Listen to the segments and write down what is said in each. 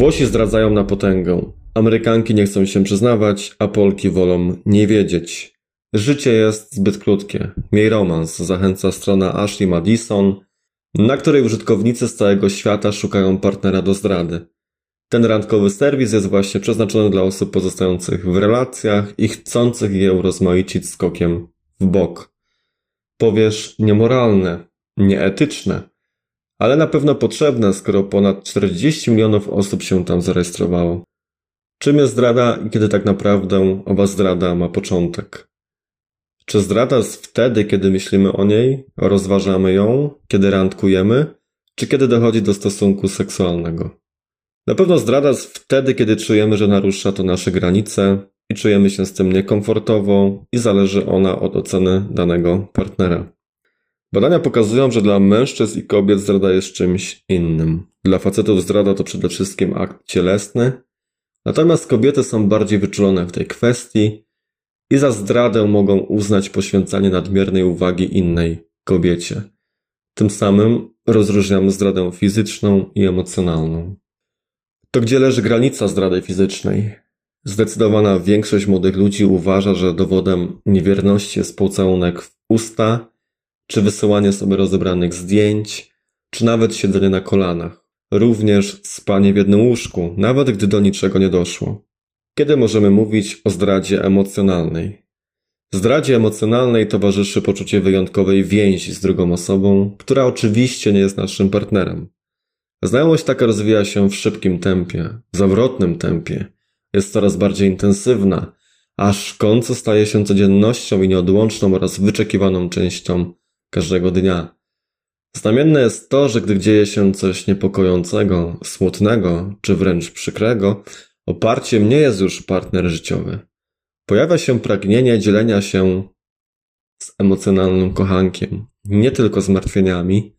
Włosi zdradzają na potęgę. Amerykanki nie chcą się przyznawać, a Polki wolą nie wiedzieć. Życie jest zbyt krótkie. Miej romans, zachęca strona Ashley Madison, na której użytkownicy z całego świata szukają partnera do zdrady. Ten randkowy serwis jest właśnie przeznaczony dla osób pozostających w relacjach i chcących je urozmaicić skokiem w bok. Powiesz niemoralne, nieetyczne, ale na pewno potrzebne, skoro ponad 40 milionów osób się tam zarejestrowało. Czym jest zdrada i kiedy tak naprawdę owa zdrada ma początek? Czy zdrada jest wtedy, kiedy myślimy o niej, rozważamy ją, kiedy randkujemy, czy kiedy dochodzi do stosunku seksualnego? Na pewno zdrada jest wtedy, kiedy czujemy, że narusza to nasze granice i czujemy się z tym niekomfortowo i zależy ona od oceny danego partnera. Badania pokazują, że dla mężczyzn i kobiet zdrada jest czymś innym. Dla facetów zdrada to przede wszystkim akt cielesny, natomiast kobiety są bardziej wyczulone w tej kwestii i za zdradę mogą uznać poświęcanie nadmiernej uwagi innej kobiecie. Tym samym rozróżniamy zdradę fizyczną i emocjonalną. To gdzie leży granica zdrady fizycznej? Zdecydowana większość młodych ludzi uważa, że dowodem niewierności jest pocałunek w usta, czy wysyłanie sobie rozebranych zdjęć, czy nawet siedzenie na kolanach. Również spanie w jednym łóżku, nawet gdy do niczego nie doszło. Kiedy możemy mówić o zdradzie emocjonalnej? Zdradzie emocjonalnej towarzyszy poczucie wyjątkowej więzi z drugą osobą, która oczywiście nie jest naszym partnerem. Znajomość taka rozwija się w szybkim tempie, zawrotnym tempie, jest coraz bardziej intensywna, aż w końcu staje się codziennością i nieodłączną oraz wyczekiwaną częścią każdego dnia. Znamienne jest to, że gdy dzieje się coś niepokojącego, smutnego czy wręcz przykrego, oparciem nie jest już partner życiowy. Pojawia się pragnienie dzielenia się z emocjonalnym kochankiem, nie tylko zmartwieniami,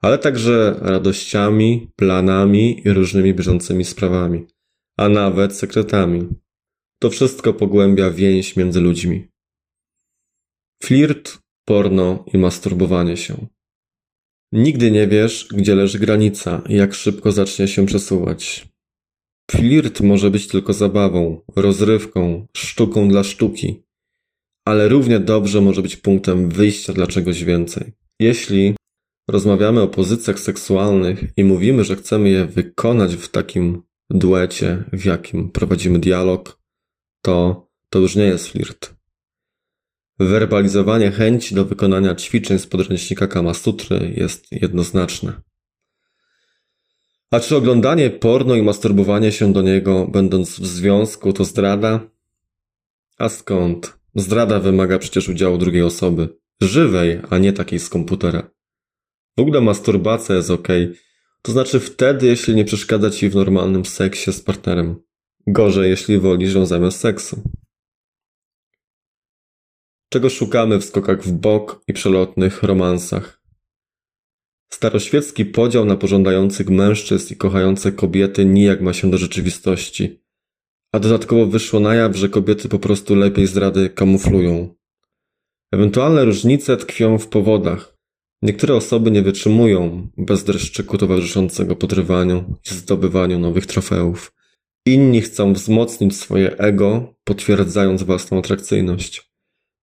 ale także radościami, planami i różnymi bieżącymi sprawami, a nawet sekretami. To wszystko pogłębia więź między ludźmi. Flirt, porno i masturbowanie się. Nigdy nie wiesz, gdzie leży granica i jak szybko zacznie się przesuwać. Flirt może być tylko zabawą, rozrywką, sztuką dla sztuki, ale równie dobrze może być punktem wyjścia dla czegoś więcej. Jeśli rozmawiamy o pozycjach seksualnych i mówimy, że chcemy je wykonać w takim duecie, w jakim prowadzimy dialog, to to już nie jest flirt. Werbalizowanie chęci do wykonania ćwiczeń z podręcznika Kama Sutry jest jednoznaczne. A czy oglądanie porno i masturbowanie się do niego, będąc w związku, to zdrada? A skąd? Zdrada wymaga przecież udziału drugiej osoby. Żywej, a nie takiej z komputera. W ogóle masturbacja jest ok. To znaczy wtedy, jeśli nie przeszkadza ci w normalnym seksie z partnerem. Gorzej, jeśli wolisz ją zamiast seksu. Czego szukamy w skokach w bok i przelotnych romansach? Staroświecki podział na pożądających mężczyzn i kochające kobiety nijak ma się do rzeczywistości. A dodatkowo wyszło na jaw, że kobiety po prostu lepiej zdrady kamuflują. Ewentualne różnice tkwią w powodach. Niektóre osoby nie wytrzymują bez dreszczyku towarzyszącego podrywaniu i zdobywaniu nowych trofeów. Inni chcą wzmocnić swoje ego, potwierdzając własną atrakcyjność.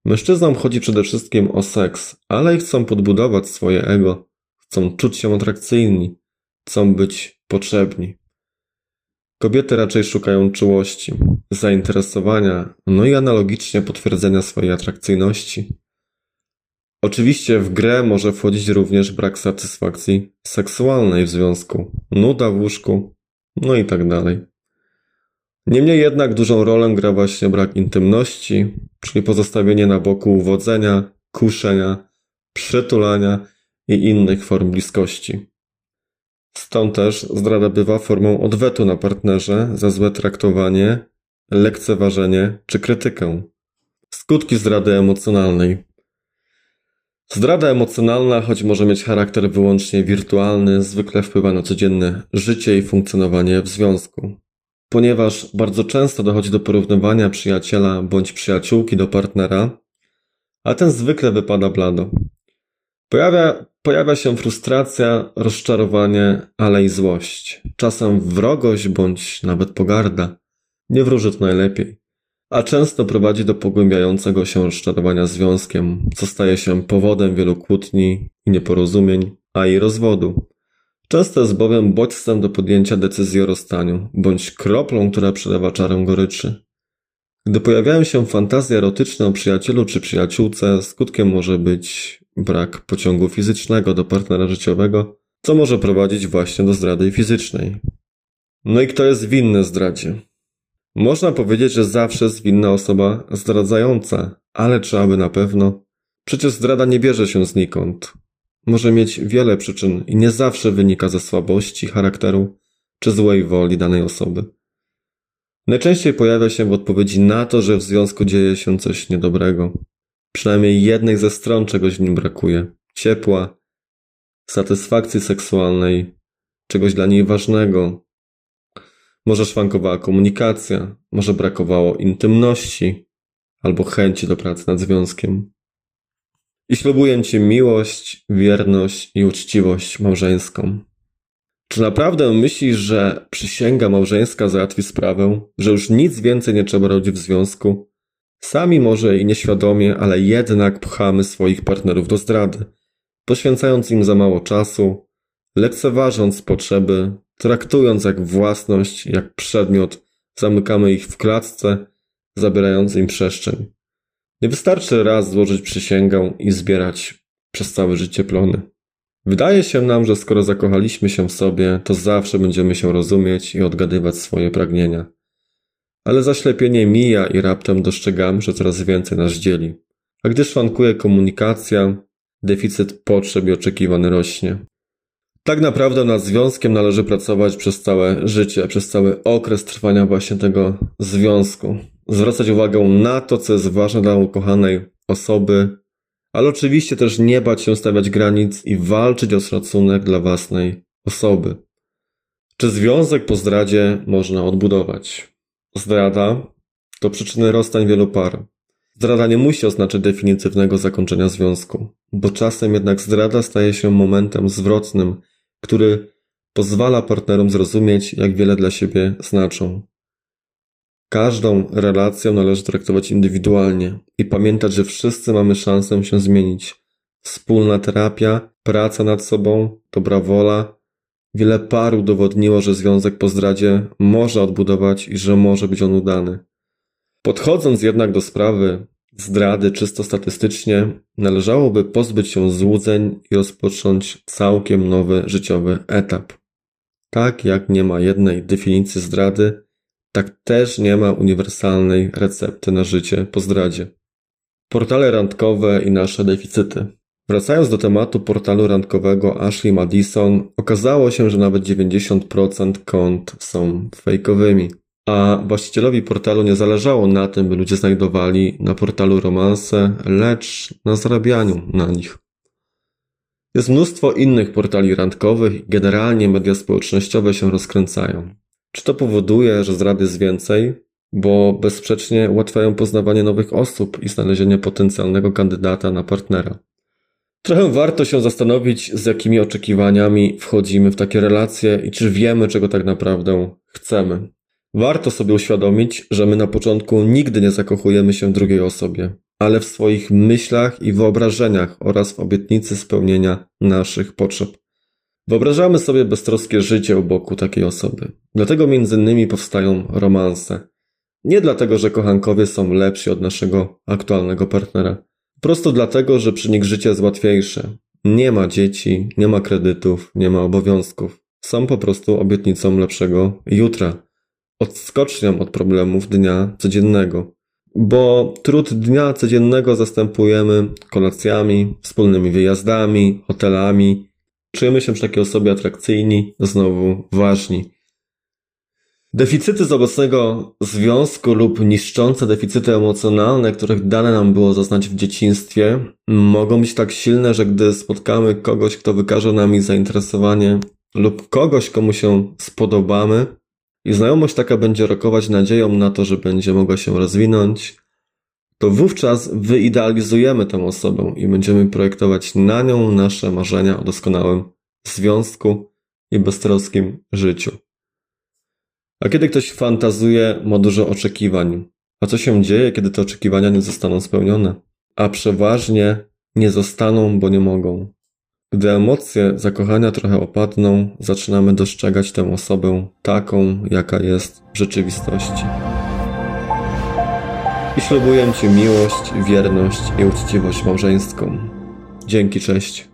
Mężczyznom chodzi przede wszystkim o seks, ale i chcą podbudować swoje ego, chcą czuć się atrakcyjni, chcą być potrzebni. Kobiety raczej szukają czułości, zainteresowania, no i analogicznie potwierdzenia swojej atrakcyjności. Oczywiście w grę może wchodzić również brak satysfakcji seksualnej w związku, nuda w łóżku, no i tak dalej. Niemniej jednak dużą rolę gra właśnie brak intymności, czyli pozostawienie na boku uwodzenia, kuszenia, przytulania i innych form bliskości. Stąd też zdrada bywa formą odwetu na partnerze za złe traktowanie, lekceważenie czy krytykę. Skutki zdrady emocjonalnej. Zdrada emocjonalna, choć może mieć charakter wyłącznie wirtualny, zwykle wpływa na codzienne życie i funkcjonowanie w związku. Ponieważ bardzo często dochodzi do porównywania przyjaciela bądź przyjaciółki do partnera, a ten zwykle wypada blado. Pojawia pojawia się frustracja, rozczarowanie, ale i złość. Czasem wrogość bądź nawet pogarda. Nie wróży to najlepiej. A często prowadzi do pogłębiającego się rozczarowania związkiem, co staje się powodem wielu kłótni i nieporozumień, a i rozwodu. Często jest bowiem bodźcem do podjęcia decyzji o rozstaniu, bądź kroplą, która przelewa czarę goryczy. Gdy pojawiają się fantazje erotyczne o przyjacielu czy przyjaciółce, skutkiem może być brak pociągu fizycznego do partnera życiowego, co może prowadzić właśnie do zdrady fizycznej. No i kto jest winny zdradzie? Można powiedzieć, że zawsze jest winna osoba zdradzająca, ale czy aby na pewno? Przecież zdrada nie bierze się znikąd. Może mieć wiele przyczyn i nie zawsze wynika ze słabości charakteru czy złej woli danej osoby. Najczęściej pojawia się w odpowiedzi na to, że w związku dzieje się coś niedobrego. Przynajmniej jednej ze stron czegoś w nim brakuje. Ciepła, satysfakcji seksualnej, czegoś dla niej ważnego. Może szwankowała komunikacja, może brakowało intymności albo chęci do pracy nad związkiem. I ślubuję Ci miłość, wierność i uczciwość małżeńską. Czy naprawdę myślisz, że przysięga małżeńska załatwi sprawę, że już nic więcej nie trzeba robić w związku? Sami może i nieświadomie, ale jednak pchamy swoich partnerów do zdrady, poświęcając im za mało czasu, lekceważąc potrzeby, traktując jak własność, jak przedmiot, zamykamy ich w klatce, zabierając im przestrzeń. Nie wystarczy raz złożyć przysięgę i zbierać przez całe życie plony. Wydaje się nam, że skoro zakochaliśmy się w sobie, to zawsze będziemy się rozumieć i odgadywać swoje pragnienia. Ale zaślepienie mija i raptem dostrzegamy, że coraz więcej nas dzieli. A gdy szwankuje komunikacja, deficyt potrzeb i oczekiwań rośnie. Tak naprawdę nad związkiem należy pracować przez całe życie, przez cały okres trwania właśnie tego związku. Zwracać uwagę na to, co jest ważne dla ukochanej osoby, ale oczywiście też nie bać się stawiać granic i walczyć o szacunek dla własnej osoby. Czy związek po zdradzie można odbudować? Zdrada to przyczyny rozstań wielu par. Zdrada nie musi oznaczać definitywnego zakończenia związku, bo czasem jednak zdrada staje się momentem zwrotnym, który pozwala partnerom zrozumieć, jak wiele dla siebie znaczą. Każdą relację należy traktować indywidualnie i pamiętać, że wszyscy mamy szansę się zmienić. Wspólna terapia, praca nad sobą, dobra wola. Wiele par udowodniło, że związek po zdradzie można odbudować i że może być on udany. Podchodząc jednak do sprawy zdrady czysto statystycznie, należałoby pozbyć się złudzeń i rozpocząć całkiem nowy życiowy etap. Tak jak nie ma jednej definicji zdrady, tak też nie ma uniwersalnej recepty na życie po zdradzie. Portale randkowe i nasze deficyty. Wracając do tematu portalu randkowego Ashley Madison, okazało się, że nawet 90% kont są fejkowymi. A właścicielowi portalu nie zależało na tym, by ludzie znajdowali na portalu romanse, lecz na zarabianiu na nich. Jest mnóstwo innych portali randkowych i generalnie media społecznościowe się rozkręcają. Czy to powoduje, że zdrady jest więcej? Bo bezsprzecznie ułatwiają poznawanie nowych osób i znalezienie potencjalnego kandydata na partnera. Trochę warto się zastanowić, z jakimi oczekiwaniami wchodzimy w takie relacje i czy wiemy, czego tak naprawdę chcemy. Warto sobie uświadomić, że my na początku nigdy nie zakochujemy się w drugiej osobie, ale w swoich myślach i wyobrażeniach oraz w obietnicy spełnienia naszych potrzeb. Wyobrażamy sobie beztroskie życie u boku takiej osoby. Dlatego między innymi powstają romanse. Nie dlatego, że kochankowie są lepsi od naszego aktualnego partnera. Prosto dlatego, że przy nich życie jest łatwiejsze. Nie ma dzieci, nie ma kredytów, nie ma obowiązków. Są po prostu obietnicą lepszego jutra. Odskocznią od problemów dnia codziennego. Bo trud dnia codziennego zastępujemy kolacjami, wspólnymi wyjazdami, hotelami, Czujemy się przy takiej osobie atrakcyjni, znowu ważni. Deficyty z obecnego związku lub niszczące deficyty emocjonalne, których dane nam było zaznać w dzieciństwie, mogą być tak silne, że gdy spotkamy kogoś, kto wykaże nami zainteresowanie lub kogoś, komu się spodobamy i znajomość taka będzie rokować nadzieją na to, że będzie mogła się rozwinąć, to wówczas wyidealizujemy tę osobę i będziemy projektować na nią nasze marzenia o doskonałym związku i beztroskim życiu. A kiedy ktoś fantazuje, ma dużo oczekiwań. A co się dzieje, kiedy te oczekiwania nie zostaną spełnione? A przeważnie nie zostaną, bo nie mogą. Gdy emocje zakochania trochę opadną, zaczynamy dostrzegać tę osobę taką, jaka jest w rzeczywistości. I ślubuję Ci miłość, wierność i uczciwość małżeńską. Dzięki, cześć.